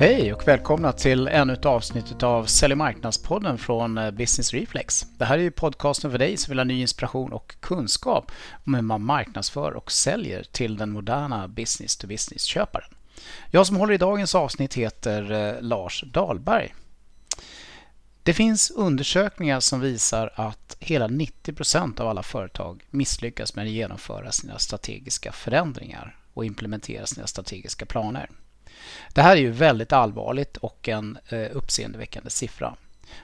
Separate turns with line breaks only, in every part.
Hej och välkomna till ännu ett avsnitt av Sälj och marknadspodden från eh, Business Reflex. Det här är ju podcasten för dig som vill ha ny inspiration och kunskap om hur man marknadsför och säljer till den moderna business-to-business-köparen. Jag som håller i dagens avsnitt heter eh, Lars Dahlberg. Det finns undersökningar som visar att hela 90% av alla företag misslyckas med att genomföra sina strategiska förändringar och implementera sina strategiska planer. Det här är ju väldigt allvarligt och en eh, uppseendeväckande siffra.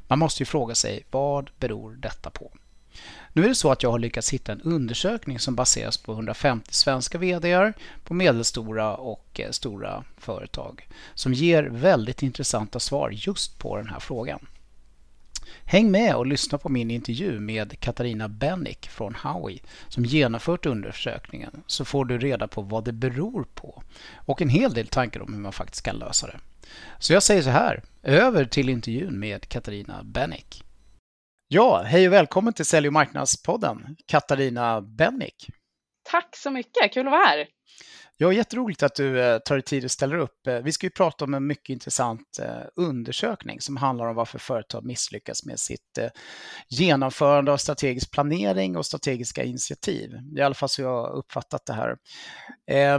Man måste ju fråga sig vad beror detta på? Nu är det så att jag har lyckats hitta en undersökning som baseras på 150 svenska VDR på medelstora och eh, stora företag som ger väldigt intressanta svar just på den här frågan. Häng med och lyssna på min intervju med Katarina Bennick från Howie som genomfört undersökningen så får du reda på vad det beror på och en hel del tankar om hur man faktiskt kan lösa det. Så jag säger så här, över till intervjun med Katarina Bennick. Ja, hej och välkommen till Sälj och marknadspodden, Katarina Bennick.
Tack så mycket, kul att vara här.
Ja, jätteroligt att du eh, tar dig tid och ställer upp. Eh, vi ska ju prata om en mycket intressant eh, undersökning som handlar om varför företag misslyckas med sitt genomförande av strategisk planering och strategiska initiativ. Det är i alla fall så jag har uppfattat det här.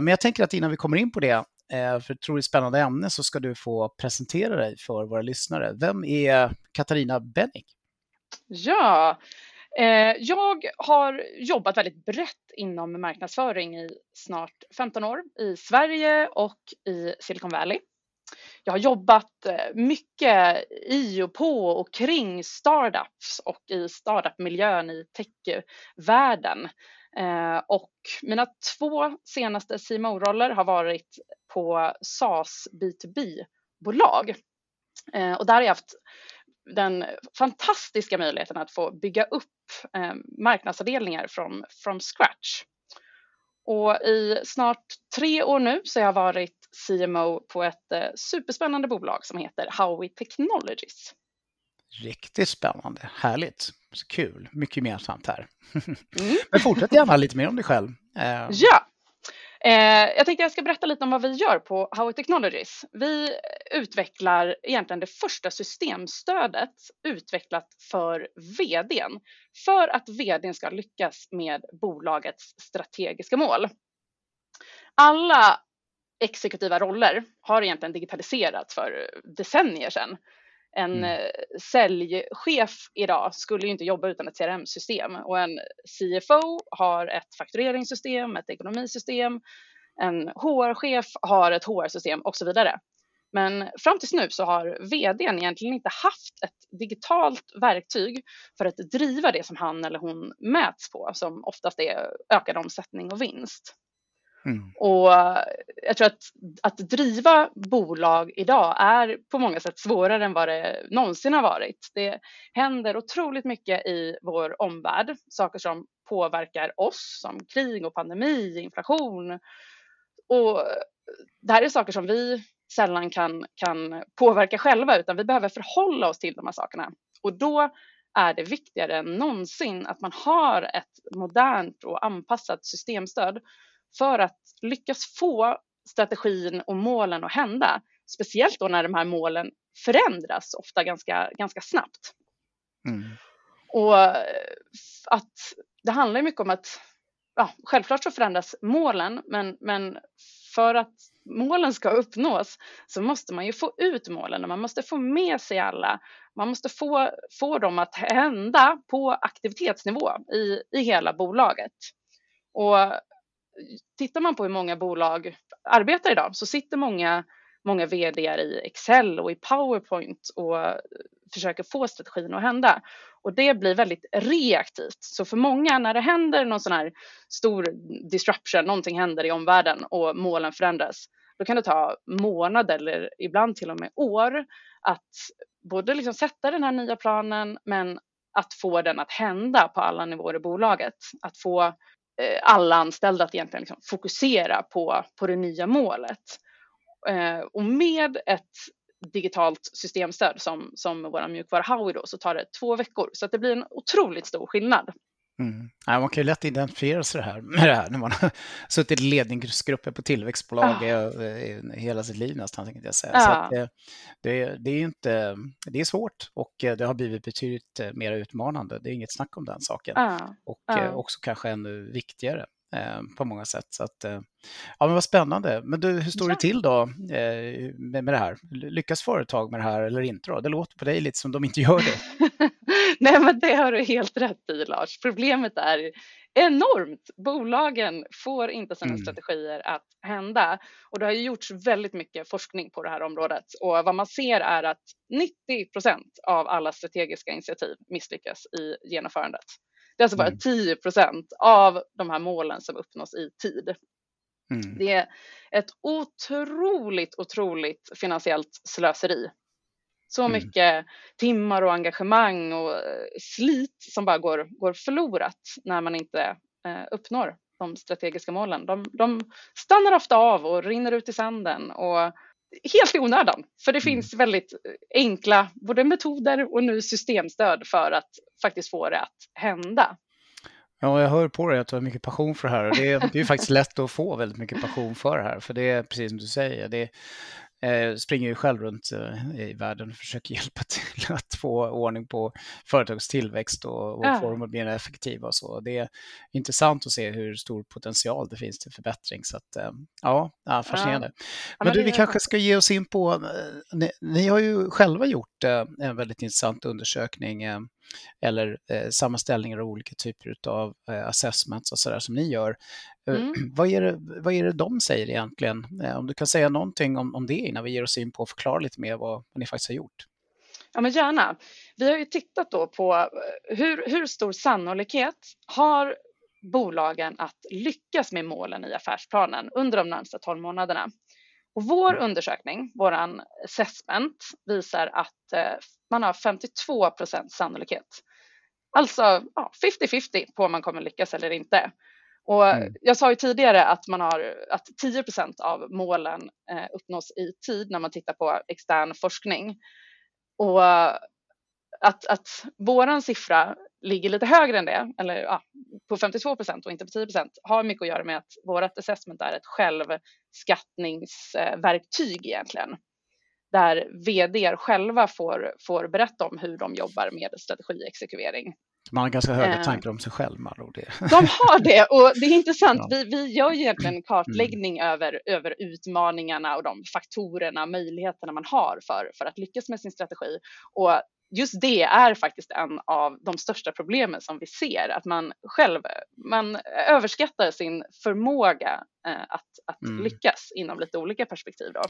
Men jag tänker att innan vi kommer in på det, för jag tror det är ett spännande ämne, så ska du få presentera dig för våra lyssnare. Vem är Katarina Bennick?
Ja, Eh, jag har jobbat väldigt brett inom marknadsföring i snart 15 år i Sverige och i Silicon Valley. Jag har jobbat eh, mycket i och på och kring startups och i startupmiljön i techvärlden. Eh, och mina två senaste CMO-roller har varit på SaaS B2B-bolag. Och där har jag haft den fantastiska möjligheten att få bygga upp eh, marknadsavdelningar från from scratch. Och i snart tre år nu så har jag varit CMO på ett eh, superspännande bolag som heter Howie Technologies.
Riktigt spännande, härligt, så kul, mycket gemensamt här. Mm. Men fortsätt gärna lite mer om dig själv.
Eh, ja, Eh, jag tänkte jag ska berätta lite om vad vi gör på Howie Technologies. Vi utvecklar egentligen det första systemstödet utvecklat för vdn för att vdn ska lyckas med bolagets strategiska mål. Alla exekutiva roller har egentligen digitaliserats för decennier sedan. En mm. Eh, säljchef idag skulle ju inte jobba utan ett CRM-system och en CFO har ett faktureringssystem, ett ekonomisystem, en HR-chef har ett HR-system och så vidare. Men fram tills nu så har vdn egentligen inte haft ett digitalt verktyg för att driva det som han eller hon mäts på, som oftast är ökad omsättning och vinst. Mm. Och eh, jag tror att, att driva bolag idag är på många sätt svårare än vad det någonsin har varit. Det händer otroligt mycket i vår omvärld, saker som påverkar oss som krig och pandemi, inflation. Och det här är saker som vi sällan kan, kan påverka själva utan vi behöver förhålla oss till de här sakerna. Och då är det viktigare än någonsin att man har ett modernt och anpassat systemstöd för att lyckas få strategin och målen att hända. Speciellt då när de här målen förändras ofta ganska, ganska snabbt. Mm. Och att det handlar mycket om att ja, självklart så förändras målen men, men för att målen ska uppnås så måste man ju få ut målen och man måste få med sig alla. Man måste få, få dem att hända på aktivitetsnivå i, i hela bolaget. Och tittar man på hur många bolag arbetar idag så sitter många, många vd i Excel och i Powerpoint och eh, försöker få strategin att hända. Och det blir väldigt reaktivt. Så för många när det händer någon sån här stor disruption, någonting händer i omvärlden och målen förändras, då kan det ta månader eller ibland till och med år att både liksom sätta den här nya planen men att få den att hända på alla nivåer i bolaget. Att få Eh, alla anställda att egentligen liksom fokusera på, på det nya målet. Eh, och med ett digitalt systemstöd som, som vår mjukvara Howie då, så tar det två veckor. Så att det blir en otroligt stor skillnad.
Mm. Ja, man kan ju lätt identifiera sig här, med det här när man har suttit i ledningsgrupper på tillväxtbolag ah. hela sitt liv nästan, tänkte jag säga. Ah. Så att, det, det, är inte, det är svårt och det har blivit betydligt mer utmanande. Det är inget snack om den saken. Ah. Och också kanske ännu viktigare Eh, på många sätt. Så att, eh, ja, men vad spännande. Men du, hur står det till då eh, med, med det här? Lyckas företag med det här eller inte? Då? Det låter på dig lite som de inte gör det.
Nej, men det har du helt rätt i, Lars. Problemet är enormt. Bolagen får inte sina mm. strategier att hända och det har gjorts väldigt mycket forskning på det här området och vad man ser är att 90 procent av alla strategiska initiativ misslyckas i genomförandet. Det är alltså bara 10 mm. procent av de här målen som uppnås i tid. Mm. Det är ett otroligt, otroligt finansiellt slöseri. Så mm. mycket timmar och engagemang och eh, slit som bara går, går förlorat när man inte eh, uppnår de strategiska målen. De, de stannar ofta av och rinner ut i sanden och helt i onödan. För det mm. finns väldigt enkla både metoder och nu systemstöd för att faktiskt få det att hända.
Ja, jag hör på dig att du har mycket passion för det här. Det är, det är faktiskt lätt att få väldigt mycket passion för det här. För det är precis som du säger, det, eh, springer ju själv runt eh, i världen och försöker hjälpa till att få ordning på företags tillväxt och, och ja. få dem att bli mer effektiva och så. Det är intressant att se hur stor potential det finns till förbättring. Så att, eh, ja, fascinerande. Ja. Men du, vi kanske ska ge oss in på, eh, ni, ni har ju själva gjort eh, en väldigt intressant undersökning eh, eller eh, sammanställningar av olika typer av eh, assessments och sådär som ni gör. Eh, mm. Vad, är det, vad är det de säger egentligen? Eh, om du kan säga någonting om, om det innan vi ger oss in på att förklara lite mer vad, vad ni faktiskt har gjort.
Ja, men gärna. Vi har ju tittat då på eh, hur, hur stor sannolikhet har bolagen att lyckas med målen i affärsplanen under de närmsta 12 månaderna. Och vår mm. undersökning, vår assessment, visar att man har 52 procents sannolikhet. Alltså 50-50 ja, på om man kommer lyckas eller inte. Och mm. Jag sa ju tidigare att, man har, att 10% av målen eh, uppnås i tid när man tittar på extern forskning. Och att, att våran siffra ligger lite högre än det, eller ja, på 52% och inte på 10% har mycket att göra med att vårt assessment är ett självskattningsverktyg egentligen där vd själva får, får berätta om hur de jobbar med strategiexekvering.
Man har ganska höga eh. tankar om sig själv med det.
De har det och det är intressant. Ja. Vi, vi gör ju egentligen en kartläggning mm. över, över utmaningarna och de faktorerna, möjligheterna man har för, för att lyckas med sin strategi. Och just det är faktiskt en av de största problemen som vi ser, att man själv man överskattar sin förmåga eh, att, att mm. lyckas inom lite olika perspektiv. Då.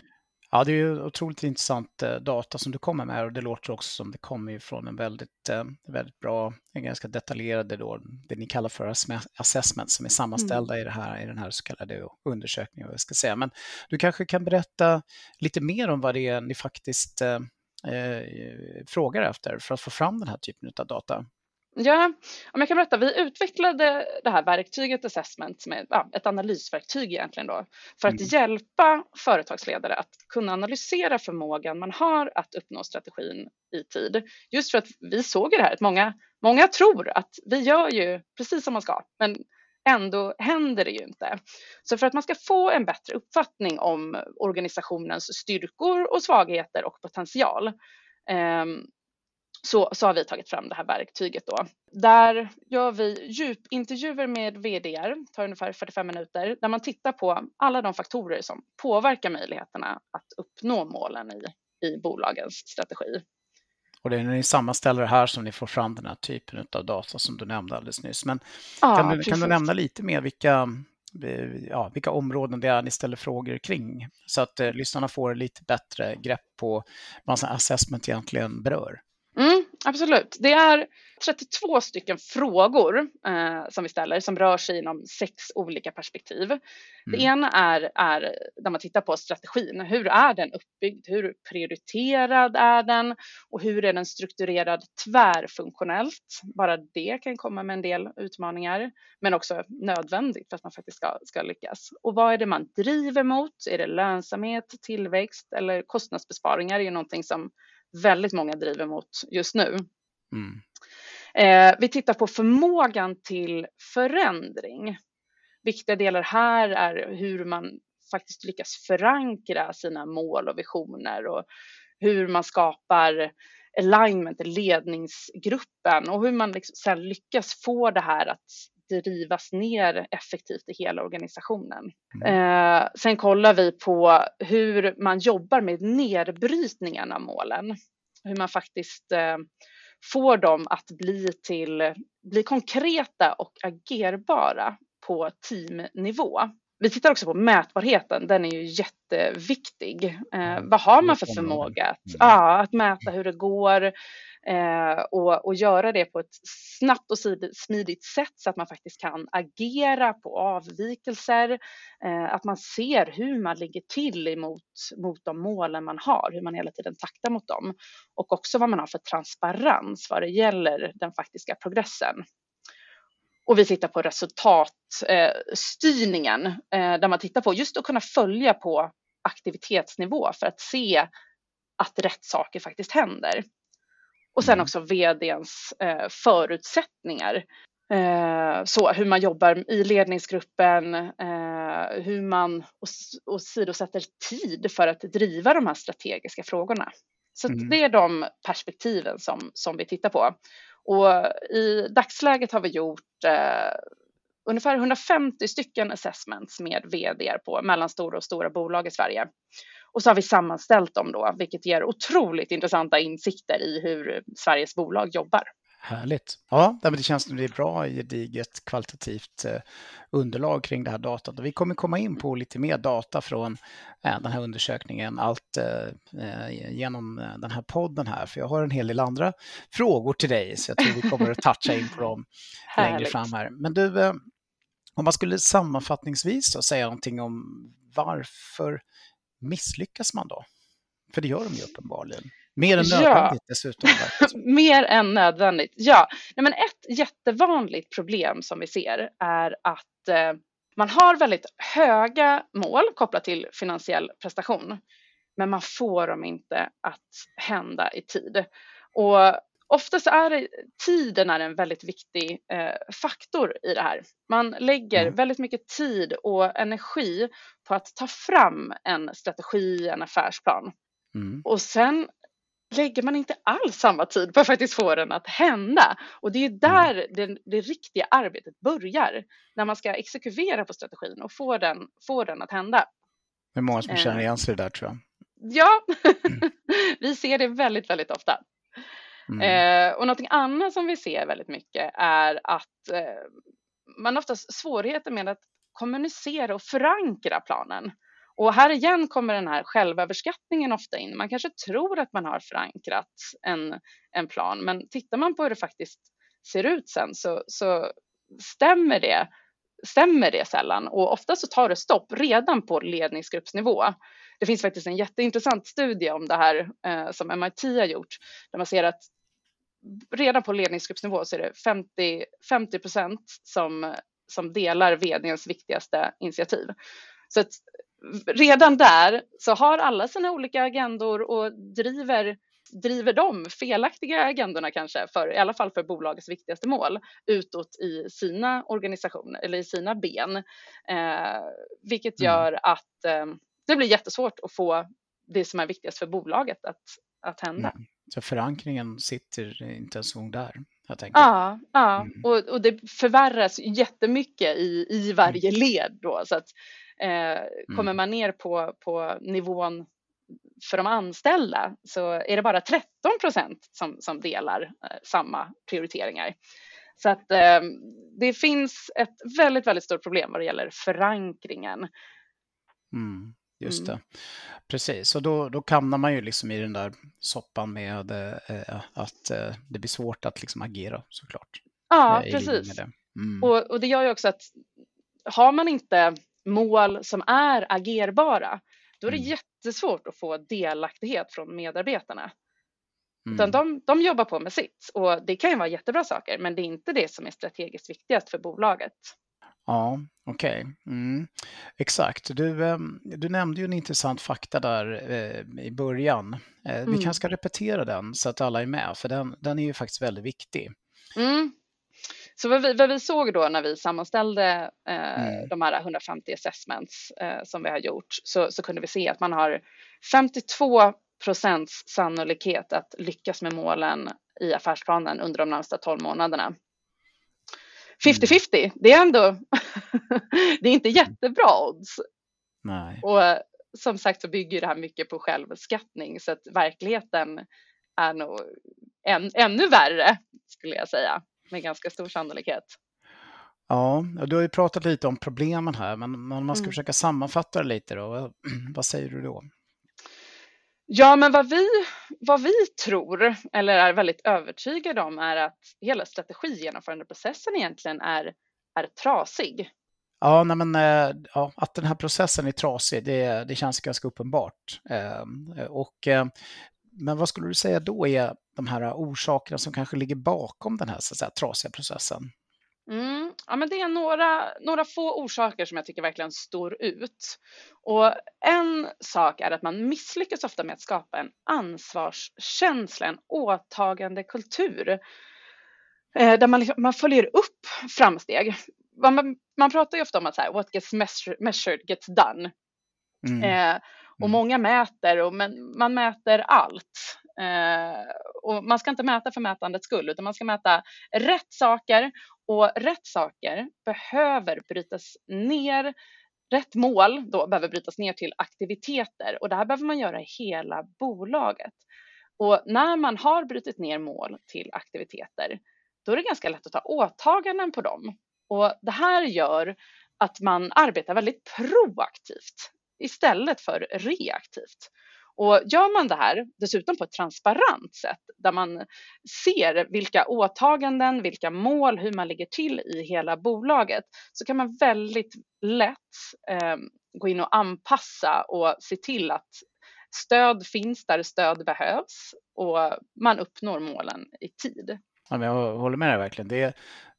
Ja, det är ju otroligt intressant eh, data som du kommer med och det låter också som det kommer från en väldigt, eh, väldigt bra, en ganska detaljerade då, det ni kallar för assessment som är sammanställda mm. i, det här, i den här så kallade undersökningen. Jag ska säga. Men du kanske kan berätta lite mer om vad det är ni faktiskt frågar efter för att få fram den här typen av data.
Ja, om jag kan berätta, vi utvecklade det här verktyget Assessment som är ja, ett analysverktyg egentligen då för att mm. hjälpa företagsledare att kunna analysera förmågan man har att uppnå strategin i tid. Just för att vi såg det här att många, många tror att vi gör ju precis som man ska, men ändå händer det ju inte. Så för att man ska få en bättre uppfattning om organisationens styrkor och svagheter och potential ehm, så, så har vi tagit fram det här verktyget då. Där gör vi djupintervjuer med VDR, tar ungefär 45 minuter, där man tittar på alla de faktorer som påverkar möjligheterna att uppnå målen i, i bolagens strategi.
Och det är när ni sammanställer det här som ni får fram den här typen av data som du nämnde alldeles nyss. Men ja, kan, du, kan du nämna lite mer vilka, ja, vilka områden det är ni ställer frågor kring så att eh, lyssnarna får lite bättre grepp på vad assessment egentligen berör?
Mm, absolut. Det är 32 stycken frågor eh, som vi ställer som rör sig inom sex olika perspektiv. Mm. Det ena är, är där man tittar på strategin. Hur är den uppbyggd? Hur prioriterad är den? Och hur är den strukturerad tvärfunktionellt? Bara det kan komma med en del utmaningar, men också nödvändigt för att man faktiskt ska, ska lyckas. Och vad är det man driver mot? Är det lönsamhet, tillväxt eller kostnadsbesparingar? Det är ju någonting som väldigt många driver mot just nu. Mm. Eh, vi tittar på förmågan till förändring. Viktiga delar här är hur man faktiskt lyckas förankra sina mål och visioner och hur man skapar alignment ledningsgruppen och hur man liksom sen lyckas få det här att drivas ner effektivt i hela organisationen. Mm. Eh, sen kollar vi på hur man jobbar med nedbrytningen av målen. Hur man faktiskt eh, får dem att bli, till, bli konkreta och agerbara på teamnivå. Vi tittar också på mätbarheten, den är ju jätteviktig. Eh, vad har man för förmåga att, mm. ja, att mäta hur det går eh, och, och göra det på ett snabbt och smidigt sätt så att man faktiskt kan agera på avvikelser, eh, att man ser hur man ligger till emot mot de målen man har, hur man hela tiden taktar mot dem och också vad man har för transparens vad det gäller den faktiska progressen. Och vi tittar på resultatstyrningen eh, där man tittar på just att kunna följa på aktivitetsnivå för att se att rätt saker faktiskt händer. Och sen mm. också vdns eh, förutsättningar. Eh, så hur man jobbar i ledningsgruppen, hur man åsidosätter tid för att driva de här strategiska frågorna. Så mm. det är de perspektiven som, som vi tittar på. Och i dagsläget har vi gjort eh, ungefär 150 stycken assessments med vd på mellanstora och stora bolag i Sverige. Och så har vi sammanställt dem då, vilket ger otroligt intressanta insikter i hur Sveriges bolag jobbar.
Härligt. Ja, det känns som det är bra gediget kvalitativt eh, underlag kring det här datat. vi kommer komma in på lite mer data från eh, den här undersökningen, allt eh, genom den här podden här, för jag har en hel del andra frågor till dig, så jag tror vi kommer att toucha in på dem längre fram här. Men du, om man skulle sammanfattningsvis då säga någonting om varför misslyckas man då? För det gör de ju uppenbarligen. Mer än nödvändigt ja. dessutom.
Mer än nödvändigt, ja. Nej, men ett jättevanligt problem som vi ser är att eh, man har väldigt höga mål kopplat till finansiell prestation, men man får dem inte att hända i tid. Och oftast är det, tiden är en väldigt viktig eh, faktor i det här. Man lägger mm. väldigt mycket tid och energi på att ta fram en strategi, en affärsplan. Mm. Och sen lägger man inte alls samma tid på att faktiskt få den att hända. Och det är mm. där det, det, riktiga arbetet börjar, när man ska exekvera på strategin och få den, få den att hända.
Det är många som känner igen sig där tror jag.
Ja, mm. vi ser det väldigt, väldigt ofta. Mm. Eh, och någonting annat som vi ser väldigt mycket är att eh, man oftast svårigheter med att kommunicera och förankra planen. Och här igen kommer den här självöverskattningen ofta in. Man kanske tror att man har förankrat en, en plan, men tittar man på hur det faktiskt ser ut sen så, så stämmer, det, stämmer det sällan och ofta så tar det stopp redan på ledningsgruppsnivå. Det finns faktiskt en jätteintressant studie om det här eh, som MIT har gjort där man ser att redan på ledningsgruppsnivå så är det 50, 50 procent som, som delar vdns viktigaste initiativ. Så att redan där så har alla sina olika agendor och driver driver de felaktiga agendorna kanske, för, i alla fall för bolagets viktigaste mål, utåt i sina organisationer eller i sina ben. Eh, vilket mm. gör att eh, det blir jättesvårt att få det som är viktigast för bolaget att, att hända. Mm.
Så förankringen sitter inte ens gång där?
Ja, ja. Mm. Och, och det förvärras jättemycket i, i varje mm. led då. Så att, Eh, kommer mm. man ner på, på nivån för de anställda så är det bara 13 procent som, som delar eh, samma prioriteringar. Så att eh, det finns ett väldigt, väldigt stort problem vad det gäller förankringen.
Mm, just mm. det. Precis, och då, då hamnar man ju liksom i den där soppan med eh, att eh, det blir svårt att liksom agera såklart.
Ja, precis. Mm. Och, och det gör ju också att har man inte mål som är agerbara, då är det mm. jättesvårt att få delaktighet från medarbetarna. Mm. Utan de, de jobbar på med sitt och det kan ju vara jättebra saker, men det är inte det som är strategiskt viktigast för bolaget.
Ja, okej. Okay. Mm. Exakt. Du, ehm, du nämnde ju en intressant fakta där eh, i början. Eh, vi mm. kanske ska repetera den så att alla är med, för den, den är ju faktiskt väldigt viktig.
Mm. Så vad vi, vad vi, såg då när vi sammanställde eh,
Mm.
de här 150 assessments eh, som vi har gjort så, så kunde vi se att man har 52 procents sannolikhet att lyckas med målen i affärsplanen under de närmsta 12 månaderna. 50-50, det är ändå det är inte jättebra odds.
Nej.
Och eh, som sagt så bygger det här mycket på självskattning så att verkligheten är nog än, ännu värre skulle jag säga med ganska stor sannolikhet.
Ja, du har ju pratat lite om problemen här, men om man ska
Mm.
försöka sammanfatta det lite då, vad, säger du då?
Ja, men vad vi, vad vi tror, eller är väldigt övertygade om, är att hela strategigenomförandeprocessen egentligen är, är trasig.
Ja, nej men, eh, ja, att den här processen är trasig, det, det känns ganska uppenbart. Eh, Och, eh, men vad skulle du säga då är de här orsakerna som kanske ligger bakom den här så att säga, trasiga processen?
Mm. Ja, men det är några, några få orsaker som jag tycker verkligen står ut. Och en sak är att man misslyckas ofta med att skapa en ansvarskänsla, en åtagandekultur. Eh, där man, liksom, man följer upp framsteg. Man, man pratar ju ofta om att så här, what gets measure- measured gets done.
Mm.
Eh, och
Mm.
många mäter och men, man mäter allt. Eh, och man ska inte mäta för mätandets skull utan man ska mäta rätt saker och rätt saker behöver brytas ner. Rätt mål då behöver brytas ner till aktiviteter och det här behöver man göra i hela bolaget. Och när man har brutit ner mål till aktiviteter då är det ganska lätt att ta åtaganden på dem. Och det här gör att man arbetar väldigt proaktivt istället för reaktivt. Och gör man det här dessutom på ett transparent sätt där man ser vilka åtaganden, vilka mål, hur man ligger till i hela bolaget så kan man väldigt lätt eh, gå in och anpassa och se till att stöd finns där stöd behövs och man uppnår målen i tid.
Ja, men jag håller med dig verkligen. Det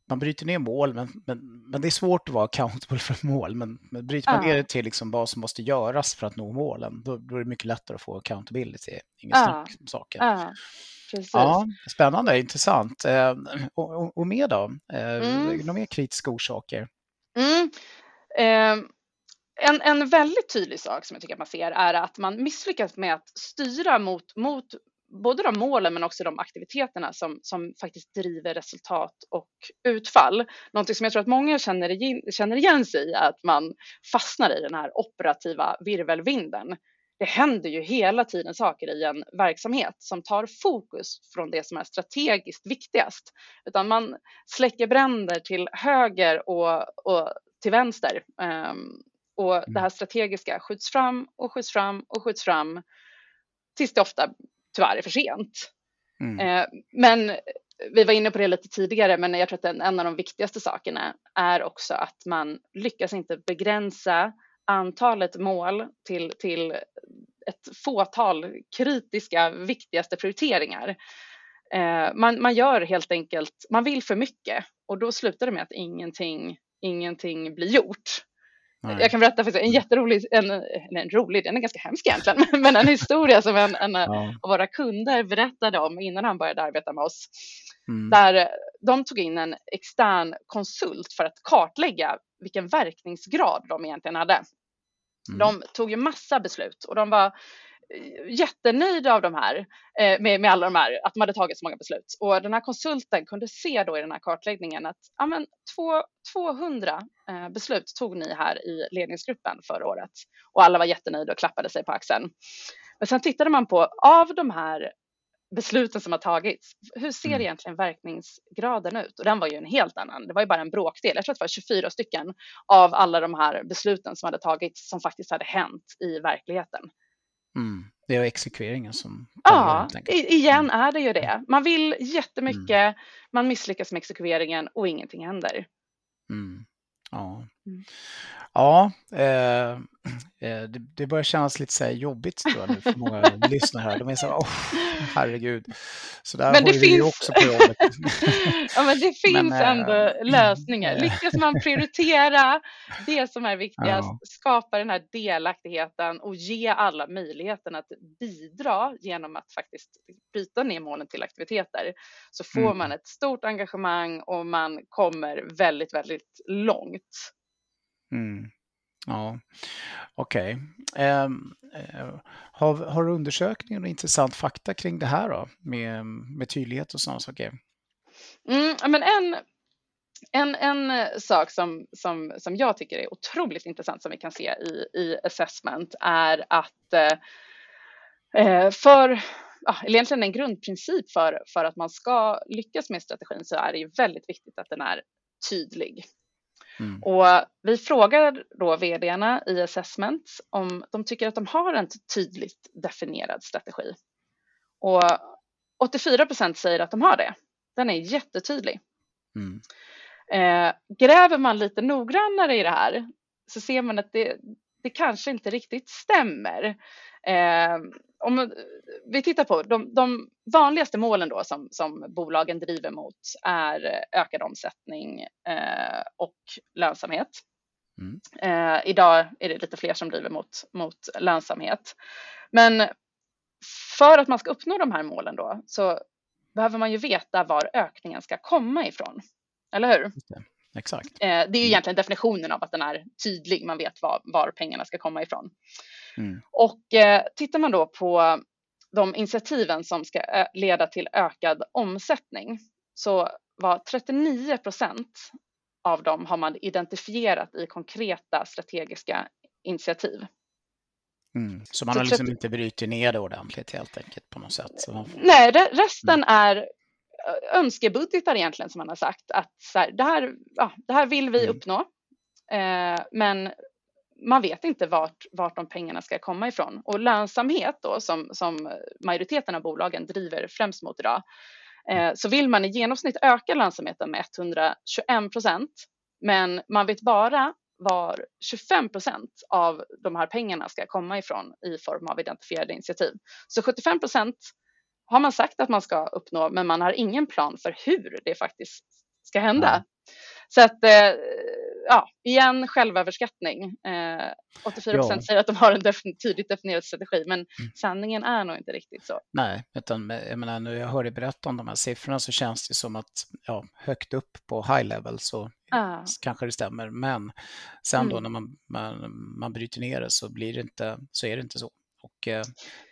man bryter ner mål, men, men, men det är svårt att vara accountable för mål. Men, men bryter man
Ja.
ner det till liksom vad som måste göras för att nå målen, då, då är det mycket lättare att få accountability. Inget
Ja.
snack om saken.
Ja, precis.
Ja, spännande, intressant. Eh, och, och, och mer då? Eh,
Mm.
Några mer kritiska orsaker?
Mm. Eh, en, en väldigt tydlig sak som jag tycker att man ser är att man misslyckas med att styra mot, mot både de målen men också de aktiviteterna som, som faktiskt driver resultat och utfall. Någonting som jag tror att många känner igen, känner igen sig i är att man fastnar i den här operativa virvelvinden. Det händer ju hela tiden saker i en verksamhet som tar fokus från det som är strategiskt viktigast. Utan man släcker bränder till höger och, och till vänster. Um, och det här strategiska skjuts fram och skjuts fram och skjuts fram tills det ofta tyvärr är för sent.
Mm.
Eh, men vi var inne på det lite tidigare, men jag tror att en, en av de viktigaste sakerna är också att man lyckas inte begränsa antalet mål till, till ett fåtal kritiska, viktigaste prioriteringar. Eh, man, man gör helt enkelt, man vill för mycket och då slutar det med att ingenting, ingenting blir gjort.
Nej.
Jag kan berätta faktiskt en jätterolig, en, en rolig, den är ganska hemsk egentligen, men en historia som en, en
Ja.
av våra kunder berättade om innan han började arbeta med oss.
Mm.
Där de tog in en extern konsult för att kartlägga vilken verkningsgrad de egentligen hade.
Mm.
De tog ju massa beslut och de var jättenöjda av de här, eh, med, med alla de här, att de hade tagit så många beslut. Och den här konsulten kunde se då i den här kartläggningen att ja, men, två, 200 eh, beslut tog ni här i ledningsgruppen förra året. Och alla var jättenöjda och klappade sig på axeln. Men sen tittade man på, av de här besluten som har tagits, hur ser
Mm.
egentligen verkningsgraden ut? Och den var ju en helt annan, det var ju bara en bråkdel, jag tror att det var 24 stycken av alla de här besluten som hade tagits som faktiskt hade hänt i verkligheten.
Mm. Det är exekveringen som...
Ja, igen är det ju det. Man vill jättemycket, man misslyckas med exekveringen och ingenting händer.
Mm. Ja. Ja, eh, eh, det, det börjar kännas lite så jobbigt tror jag nu för många lyssnare här. De är så här, oh, herregud. Så där
Men det finns-
också på jobbet.
Ja, men det finns
Men, eh,
ändå lösningar.
eh.
Lyckas man prioritera det som är viktigast,
Ja.
skapa den här delaktigheten och ge alla möjligheten att bidra genom att faktiskt bryta ner målen till aktiviteter, så får
Mm.
man ett stort engagemang och man kommer väldigt, väldigt långt.
Mm. Ja, okej. Ehm, eh, har, har du undersökningar och intressant fakta kring det här då? Med, med tydlighet och sådana saker?
Mm, men en, en, en eh, sak som, som, som jag tycker är otroligt intressant som vi kan se i, i assessment är att eh, eh för, eller egentligen en grundprincip för, för att man ska lyckas med strategin så är det ju väldigt viktigt att den är tydlig.
Mm.
Och vi frågar då vdarna i assessment om de tycker att de har en tydligt definierad strategi. Och 84 procent säger att de har det. Den är jättetydlig.
Mm.
Eh, gräver man lite noggrannare i det här så ser man att det, det kanske inte riktigt stämmer. Eh, om vi tittar på de, de vanligaste målen då som, som bolagen driver mot är ökad omsättning eh, och lönsamhet.
Mm.
Eh, idag är det lite fler som driver mot, mot lönsamhet. Men för att man ska uppnå de här målen då så behöver man ju veta var ökningen ska komma ifrån. Eller hur?
Det. Exakt.
Eh, det är ju egentligen definitionen av att den är tydlig. Man vet var, var pengarna ska komma ifrån.
Mm.
Och eh, tittar man då på de initiativen som ska ö- leda till ökad omsättning så var 39 procent av dem har man identifierat i konkreta strategiska initiativ.
Mm. Så man
Så
har liksom
30
inte brutit ner det ordentligt helt enkelt på något sätt. Så.
Nej, re- resten är ö, önskebudgetar egentligen som man har sagt att så här, det, här, ja, det här vill vi
Mm.
uppnå. Eh, men man vet inte vart, vart de pengarna ska komma ifrån. Och lönsamhet då som, som majoriteten av bolagen driver främst mot idag. Eh, så vill man i genomsnitt öka lönsamheten med 121 procent. Men man vet bara var 25 procent av de här pengarna ska komma ifrån i form av identifierade initiativ. Så 75 procent har man sagt att man ska uppnå, men man har ingen plan för hur det faktiskt ska hända. Så att, eh, ja, igen självöverskattning. Eh, 84 procent
Ja.
säger att de har en defin- tydligt definierad strategi, men sanningen är nog inte riktigt så.
Nej, utan eh, jag menar, när jag hör dig berätta om de här siffrorna så känns det som att ja, högt upp på high level så
Ah,
kanske det stämmer. Men sen då
Mm.
när man, man, man bryter ner det så, blir det inte, så är det inte så. Och, eh,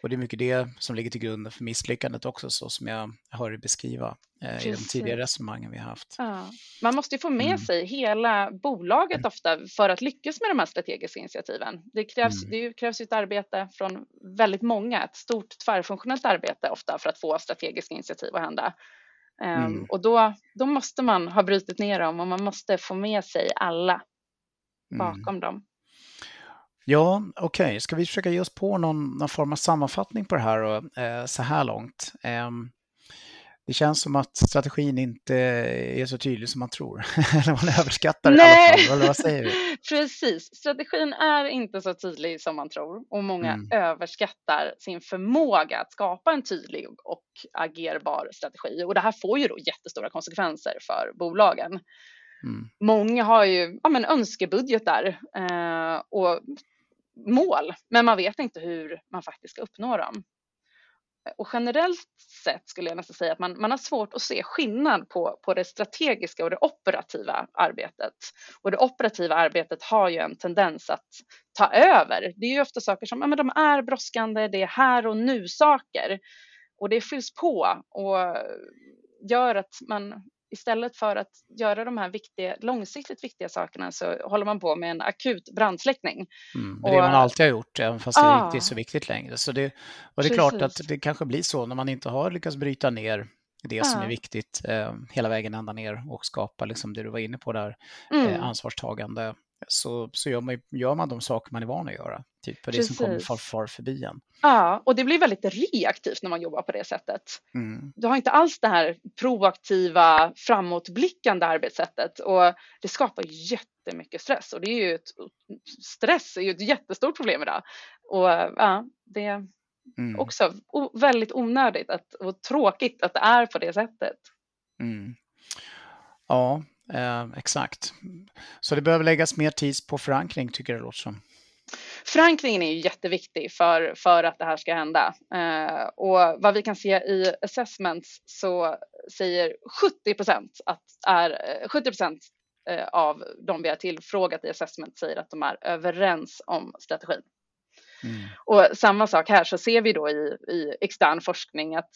och det är mycket det som ligger till grunden för misslyckandet också, så som jag hör dig beskriva eh, i de tidigare resonemangen vi har haft.
ja. Man måste ju få med
Mm.
sig hela bolaget ofta för att lyckas med de här strategiska initiativen. Det krävs,
Mm.
det krävs ett arbete från väldigt många, ett stort tvärfunktionellt arbete ofta för att få strategiska initiativ att hända.
Mm.
Och då, då måste man ha brutit ner dem och man måste få med sig alla
Mm.
bakom dem.
Ja, okej. Ska vi försöka ge oss på någon, någon form av sammanfattning på det här då, eh, så här långt? Ehm, det känns som att strategin inte är så tydlig som man tror. Eller man överskattar det i
Nej.
alla fall. Eller vad säger du?
Precis, strategin är inte så tydlig som man tror och många
Mm.
överskattar sin förmåga att skapa en tydlig och agerbar strategi. Och det här får ju då jättestora konsekvenser för bolagen.
Mm.
Många har ju ja, men önskebudgetar eh, och mål, men man vet inte hur man faktiskt ska uppnå dem. Och generellt sett skulle jag nästan säga att man, man har svårt att se skillnad på, på det strategiska och det operativa arbetet. Och det operativa arbetet har ju en tendens att ta över. Det är ju ofta saker som ja, men de är brådskande, det är här och nu saker. Och det fylls på och gör att man istället för att göra de här viktiga, långsiktigt viktiga sakerna så håller man på med en akut brandsläckning.
Mm. Det man
Och-
alltid har gjort, även fast det
Ah.
inte är så viktigt längre. Så det, och det är klart att det kanske blir så när man inte har lyckats bryta ner det som
Ah.
är viktigt eh, hela vägen ända ner och skapa liksom det du var inne på där,
Mm.
eh, ansvarstagande så, så gör, man, gör man de saker man är van att göra. Typ för det som kommer far, far förbi en.
Ja, och det blir väldigt reaktivt när man jobbar på det sättet. Mm. Du har inte alls det här proaktiva, framåtblickande arbetssättet och det skapar jättemycket stress och det är ju ett, stress är ju ett jättestort problem idag. Och ja, det är mm. också väldigt onödigt att, och tråkigt att det är på det sättet.
Mm. Ja, eh, exakt. Så det behöver läggas mer tid på förankring tycker jag det låter som.
Förankringen är ju jätteviktig för, för att det här ska hända. Eh, och vad vi kan se i assessments så säger 70 procent att är eh, 70 procent eh, av de vi har tillfrågat i assessment säger att de är överens om strategin. Mm. Och samma sak här så ser vi då i, i extern forskning att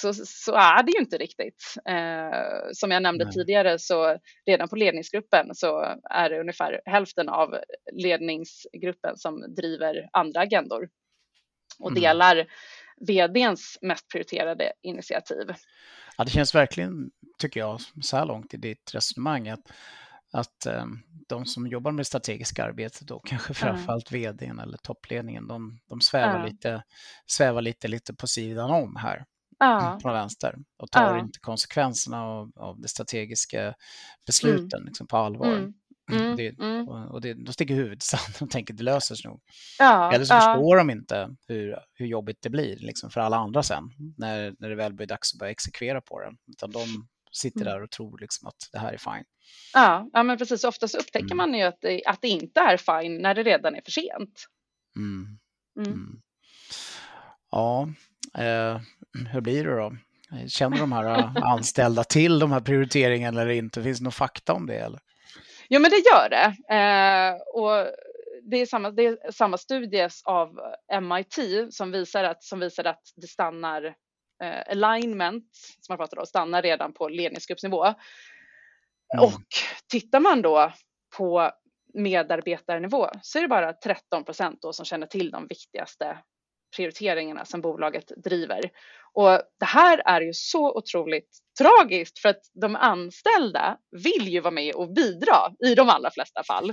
så, så är det ju inte riktigt. Eh, som jag nämnde Nej. tidigare så redan på ledningsgruppen så är det ungefär hälften av ledningsgruppen som driver andra agendor och mm. delar vdns mest prioriterade initiativ.
Ja, det känns verkligen, tycker jag, så här långt i ditt resonemang att att eh, de som jobbar med strategiska arbetet då, kanske framförallt mm. vdn eller toppledningen, de, de svävar, mm. lite, svävar lite, lite på sidan om här mm. från vänster och tar inte konsekvenserna av, av de strategiska besluten mm. liksom, på allvar. Mm. Mm, det, mm. och det, de sticker huvudet i sanden och tänker det löser sig nog. Ja, Eller så ja. förstår de inte hur, hur jobbigt det blir liksom, för alla andra sen när, när det väl blir dags att börja exekvera på det. Utan de sitter där och tror liksom att det här är fine.
Ja, ja men precis. Oftast upptäcker mm. man ju att det, att det inte är fine när det redan är för sent. Mm.
Mm. mm. Ja, eh, hur blir det då? Känner de här eh, anställda till de här prioriteringarna eller inte? Finns det någon fakta om det? Eller?
Jo, men det gör det. Eh, och det är, samma, det är samma studie av MIT som visar att, som visar att det stannar eh, alignment, som man pratar om, stannar redan på ledningsgruppsnivå. Mm. Och tittar man då på medarbetarnivå så är det bara 13 procent som känner till de viktigaste prioriteringarna som bolaget driver. Och det här är ju så otroligt tragiskt för att de anställda vill ju vara med och bidra i de allra flesta fall.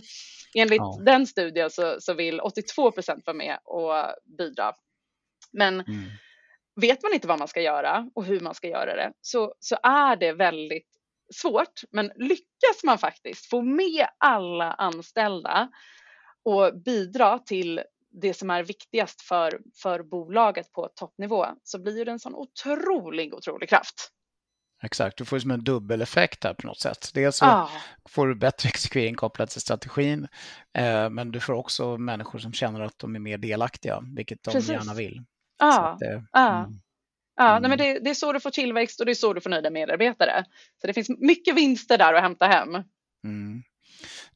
Enligt ja. den studien så, så vill 82 procent vara med och bidra. Men mm. vet man inte vad man ska göra och hur man ska göra det så, så är det väldigt svårt, men lyckas man faktiskt få med alla anställda och bidra till det som är viktigast för, för bolaget på toppnivå så blir det en sån otrolig, otrolig kraft.
Exakt, du får som en dubbeleffekt här på något sätt. Dels så ah. får du bättre exekvering kopplat till strategin, eh, men du får också människor som känner att de är mer delaktiga, vilket de Precis. gärna vill.
Ah. Att, eh, ah. Mm. Ja, mm. nej, men det, det, är så du får tillväxt och det är så du får nöjda medarbetare. Så det finns mycket vinster där att hämta hem. Mm.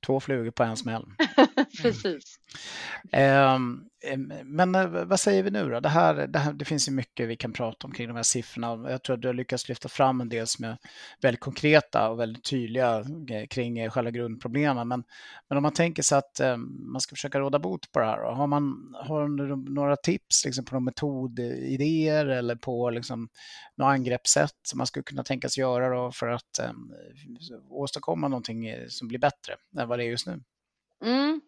Två flugor på en smäll.
Precis.
Mm. Men eh, vad säger vi nu då? Det, här, det, här, det finns ju mycket vi kan prata om kring de här siffrorna. Jag tror att du har lyckats lyfta fram en del som är väldigt konkreta och väldigt tydliga eh, kring eh, själva grundproblemen. Men, men om man tänker sig att man ska försöka råda bot på det här, då, har man har några tips liksom, på några metodidéer eller på liksom, några angreppssätt som man skulle kunna tänkas göra då, för att um, åstadkomma någonting som blir bättre än vad det är just nu?
Mm.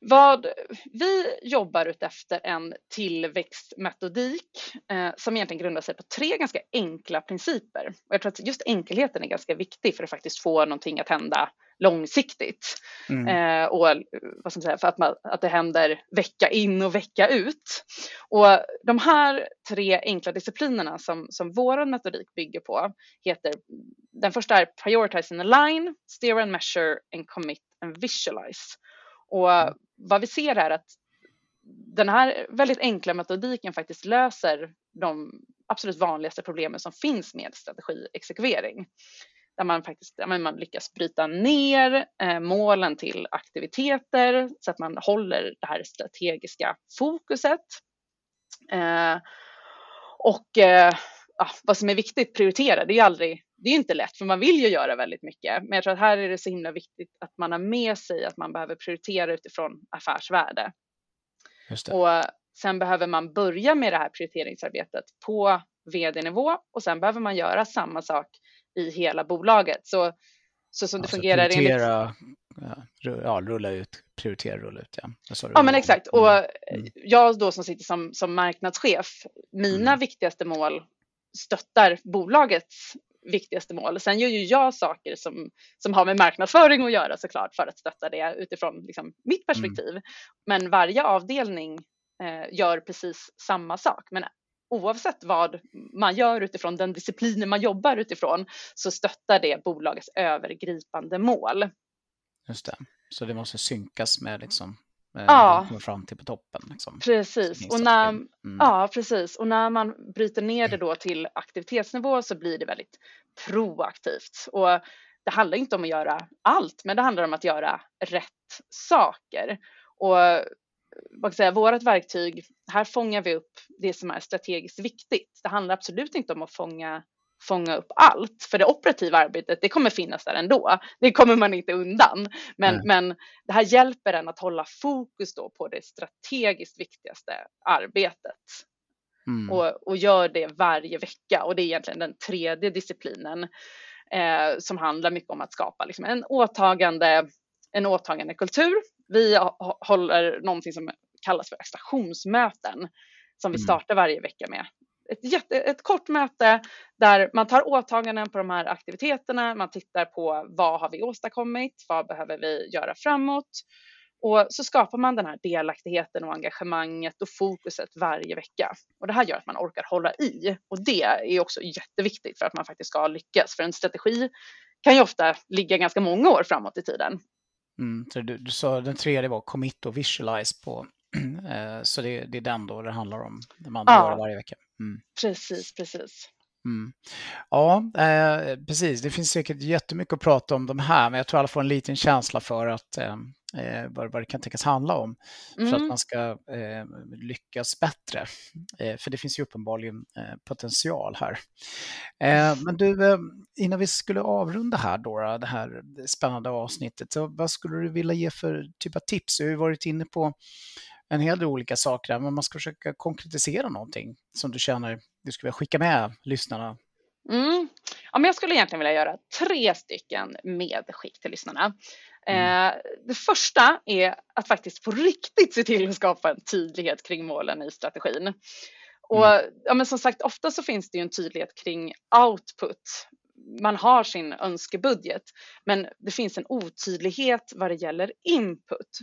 Vad, vi jobbar utefter en tillväxtmetodik eh, som egentligen grundar sig på tre ganska enkla principer. Och jag tror att just enkelheten är ganska viktig för att faktiskt få någonting att hända långsiktigt. Mm. Eh, och vad ska man säga, för att, man, att det händer vecka in och vecka ut. Och de här tre enkla disciplinerna som, som vår metodik bygger på heter, den första är Prioritize and Align, Steer and Measure and Commit and Visualize. Och vad vi ser är att den här väldigt enkla metodiken faktiskt löser de absolut vanligaste problemen som finns med strategiexekvering. Där man faktiskt där man lyckas bryta ner eh, målen till aktiviteter så att man håller det här strategiska fokuset. Eh, och eh, vad som är viktigt, prioritera, det är ju aldrig, det är inte lätt för man vill ju göra väldigt mycket. Men jag tror att här är det så himla viktigt att man har med sig att man behöver prioritera utifrån affärsvärde. Och sen behöver man börja med det här prioriteringsarbetet på vd-nivå och sen behöver man göra samma sak i hela bolaget. Så, så som det alltså fungerar
prioritera enligt... ja, rulla ut, prioritera rulla ut. Ja,
ja men exakt. Och mm. mm. jag då som sitter som, som marknadschef, mina mm. viktigaste mål stöttar bolagets viktigaste mål. Sen gör ju jag saker som, som har med marknadsföring att göra såklart för att stötta det utifrån liksom, mitt mm. perspektiv. Mm. Men varje avdelning eh, gör precis samma sak. Men oavsett vad man gör utifrån den disciplinen man jobbar utifrån så stöttar det bolagets övergripande mål.
Just det, så det måste synkas med liksom
ja.
kommer fram till på toppen. Liksom.
Precis. Och när, mm. ja, precis. Och när man bryter ner det då till aktivitetsnivå så blir det väldigt proaktivt. Och det handlar inte om att göra allt, men det handlar om att göra rätt saker. Och vad säga, vårt verktyg, här fångar vi upp det som är strategiskt viktigt. Det handlar absolut inte om att fånga, fånga upp allt, för det operativa arbetet, det kommer finnas där ändå. Det kommer man inte undan. Men, men det här hjälper en att hålla fokus då på det strategiskt viktigaste arbetet. Mm. Och, och gör det varje vecka. Och det är egentligen den tredje disciplinen eh, som handlar mycket om att skapa liksom, en åtagande en åtagande kultur vi håller någonting som kallas för stationsmöten som vi mm. startar varje vecka med. Ett, jätte, ett kort möte där man tar åtaganden på de här aktiviteterna, man tittar på vad har vi åstadkommit, vad behöver vi göra framåt och så skapar man den här delaktigheten och engagemanget och fokuset varje vecka. Och det här gör att man orkar hålla i och det är också jätteviktigt för att man faktiskt ska lyckas. För en strategi kan ju ofta ligga ganska många år framåt i tiden.
Mm, så du, du sa den tredje var commit och visualize på. Eh, så det, det, är den då det handlar om, när man ja, gör det varje vecka. Mm.
Precis, precis.
Mm. Ja, eh, precis. Det finns säkert jättemycket att prata om de här, men jag tror alla får en liten känsla för att eh, eh, vad, vad det kan tänkas handla om mm. för att mm. man ska eh, lyckas bättre. Eh, för det finns ju uppenbarligen eh, potential här. Eh, men du, innan vi skulle avrunda här då, det här spännande avsnittet, så vad skulle du vilja ge för typ av tips? Du har ju varit inne på en hel del olika saker, men man ska försöka konkretisera någonting som du känner du skulle vilja skicka med lyssnarna.
Mm. Ja, men jag skulle egentligen vilja göra tre stycken medskick till lyssnarna. Mm. Eh, det första är att faktiskt på riktigt se till att skapa en tydlighet kring målen i strategin. Och mm. ja, men som sagt, ofta så finns det ju en tydlighet kring output. Man har sin önskebudget, men det finns en otydlighet vad det gäller input.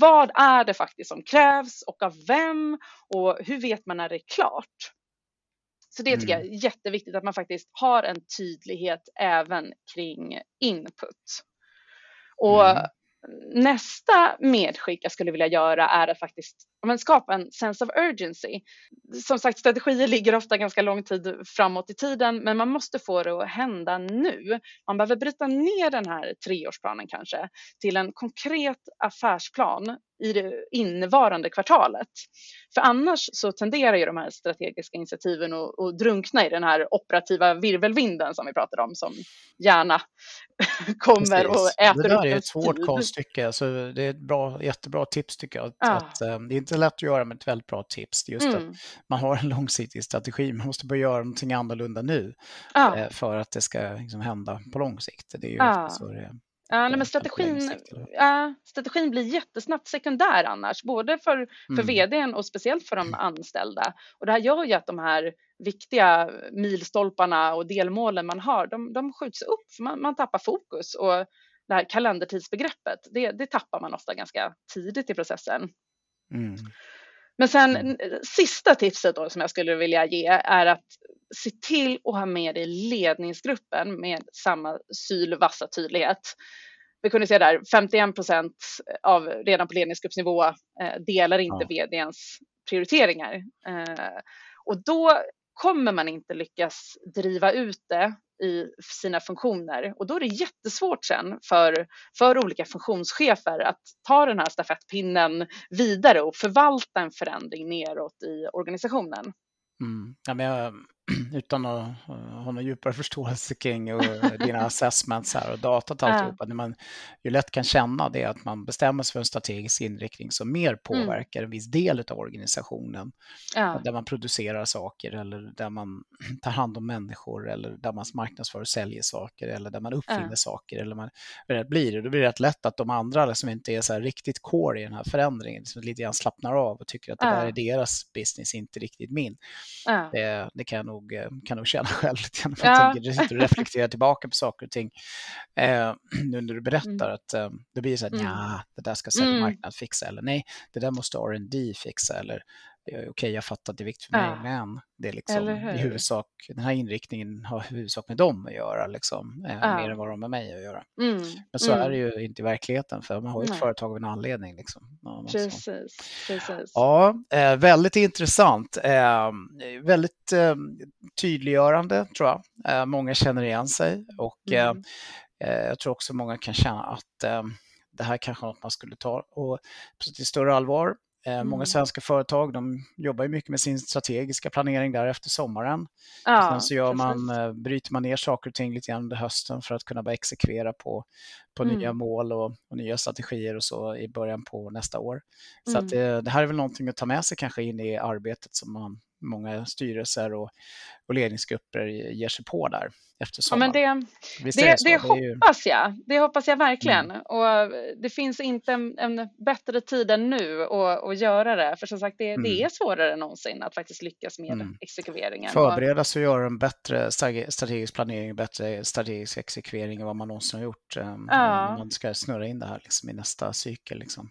Vad är det faktiskt som krävs och av vem och hur vet man när det är klart? Så det tycker mm. jag är jätteviktigt att man faktiskt har en tydlighet även kring input. Och mm nästa medskick jag skulle vilja göra är att faktiskt men, skapa en sense of urgency. Som sagt, strategier ligger ofta ganska lång tid framåt i tiden, men man måste få det att hända nu. Man behöver bryta ner den här treårsplanen kanske till en konkret affärsplan i det innevarande kvartalet. För annars så tenderar ju de här strategiska initiativen att, att drunkna i den här operativa virvelvinden som vi pratade om som gärna kommer och äter
Det där är ett svårt konststycke, så det är ett bra, jättebra tips tycker jag. Ja. att, um, det är inte lätt att göra med ett väldigt bra tips. Just mm. att man har en långsiktig strategi, man måste börja göra någonting annorlunda nu ja. uh, för att det ska liksom, hända på lång sikt. Det är ju ja. så det är.
Ja, nej, men strategin, ja, strategin blir jättesnabbt sekundär annars, både för, för mm. vdn och speciellt för de mm. anställda. Och det här gör ju att de här viktiga milstolparna och delmålen man har, de, de skjuts upp, för man, man tappar fokus. Och det här kalendertidsbegreppet, det, det tappar man ofta ganska tidigt i processen. Mm. Men sen mm. sista tipset då som jag skulle vilja ge är att se till att ha med dig ledningsgruppen med samma sylvassa tydlighet. Vi kunde se där 51 procent av redan på ledningsgruppsnivå eh, delar inte ja. vdns prioriteringar. Eh, och då kommer man inte lyckas driva ut det i sina funktioner och då är det jättesvårt sen för, för olika funktionschefer att ta den här stafettpinnen vidare och förvalta en förändring neråt i organisationen.
Mm. Ja, men jag utan att ha någon djupare förståelse kring och dina assessments här och datat och alltihopa. Det man ju lätt kan känna det att man bestämmer sig för en strategisk inriktning som mer mm. påverkar mm. en viss del av organisationen. Ja. Där man producerar saker eller där man tar hand om människor eller där man marknadsför och säljer saker eller där man uppfinner ja. saker. Eller man, det blir det. Då blir det rätt lätt att de andra som inte är så riktigt core i den här förändringen som lite grann slappnar av och tycker att det ja. där är deras business, inte riktigt min. Det, det kan jag nog, eh, kan nog känna själv lite grann. Ja. Jag tänker, och reflekterar tillbaka på saker och ting. Eh, nu när du berättar mm. att eh, det blir så här, mm. ja, det där ska säljmarknaden mm. fixa eller nej, det där måste R&D fixa eller okej, okay, jag fattar att det är viktigt för mig, ja. men det är liksom i huvudsak, den här inriktningen har huvudsak med dem att göra, liksom, eh, ja. mer än vad de har med mig att göra. Mm. Men så mm. är det ju inte i verkligheten, för man har ju ett företag av en anledning. Liksom.
Precis, precis.
Ja, eh, väldigt intressant. Eh, väldigt eh, tydliggörande, tror jag. Eh, många känner igen sig och mm. jag tror också många kan känna att det här kanske är något man skulle ta och till större allvar mm. Många svenska företag de jobbar ju mycket med sin strategiska planering där efter sommaren. Ja, Sen så gör man, eh, bryter man ner saker och ting lite grann under hösten för att kunna börja exekvera på, på mm. nya mål och, och, nya strategier och så i början på nästa år. Så mm. att det, det, här är väl någonting att ta med sig kanske in i arbetet som man, många styrelser och, och ledningsgrupper ger sig på där efter sommaren.
Ja, men det, det, det, det hoppas jag. Det hoppas jag verkligen. Mm. Och det finns inte en, en, bättre tid än nu att, att göra det. För som sagt, det, mm. det är svårare än någonsin att faktiskt lyckas med mm. exekveringen.
Förbereda sig och göra en bättre strategisk planering, bättre strategisk exekvering än vad man någonsin har gjort. Um, ja. Man ska snurra in det här liksom, i nästa cykel. Liksom.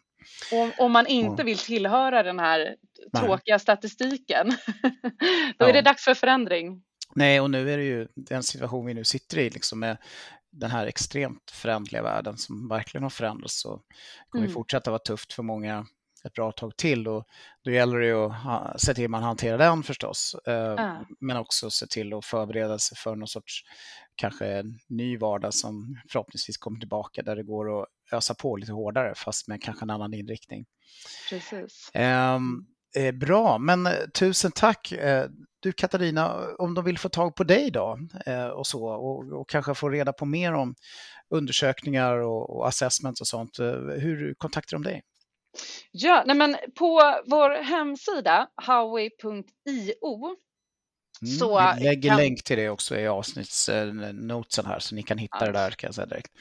Om, man inte vill tillhöra den här tråkiga Nej. statistiken, då ja. är det dags för förändring.
Nej, och nu är det ju den situation vi nu sitter i, liksom med den här extremt förändliga världen som verkligen har förändrats så kommer mm. fortsätta vara tufft för många ett bra tag till och då gäller det ju att se till att man hanterar den förstås. Äh. Men också se till att förbereda sig för någon sorts kanske ny vardag som förhoppningsvis kommer tillbaka där det går att ösa på lite hårdare fast med kanske en annan inriktning.
Precis.
Um, Eh, bra, men eh, tusen tack. Eh, du Katarina, om de vill få tag på dig då eh, och så och, och, kanske få reda på mer om undersökningar och, och assessments och sånt, eh, hur kontaktar de dig?
Ja, nej men på vår hemsida howie.io
Mm, så vi lägger kan... länk till det också i avsnittsnotesen här så ni kan hitta ja. det där kan jag säga direkt.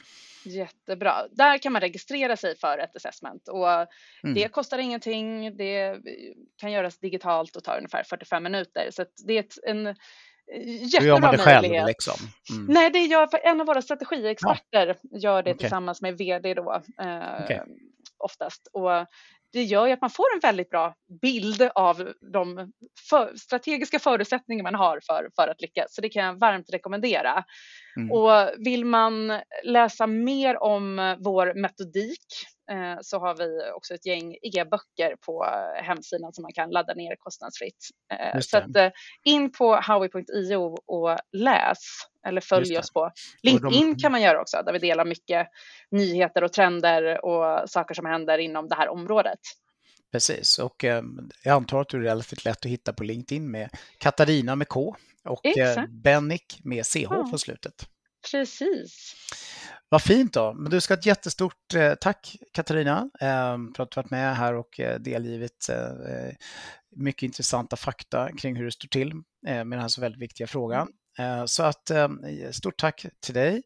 Jättebra. Där kan man registrera sig för ett assessment och mm. det kostar ingenting. Det kan göras digitalt och tar ungefär 45 minuter så det är en jättebra Hur gör man det möjlighet. själv liksom? Mm. Nej, det gör en av våra strategiexperter ja. gör det okay. tillsammans med vd då eh, okay. oftast och det gör ju att man får en väldigt bra bild av de för, strategiska förutsättningar man har för, för att lyckas. Så det kan jag varmt rekommendera. Mm. Och vill man läsa mer om vår metodik så har vi också ett gäng e-böcker på hemsidan som man kan ladda ner kostnadsfritt. Eh, så att, eh, in på howie.io och läs eller följ oss på LinkedIn kan man göra också där vi delar mycket nyheter och trender och saker som händer inom det här området.
Precis, och eh, jag antar att du är relativt lätt att hitta på LinkedIn med Katarina med K och eh, Bennick med CH ja. på slutet.
Precis.
Vad fint då. Men du ska ha ett jättestort eh, tack Katarina eh, för att du varit med här och eh, delgivit eh, eh, mycket intressanta fakta kring hur det står till eh, med den här så väldigt viktiga frågan. Eh, så att stort tack till dig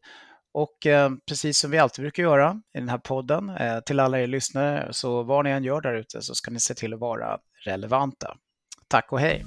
och eh, precis som vi alltid brukar göra i den här podden, eh, till alla er lyssnare, så vad ni än gör där ute så ska ni se till att vara relevanta. Tack och hej!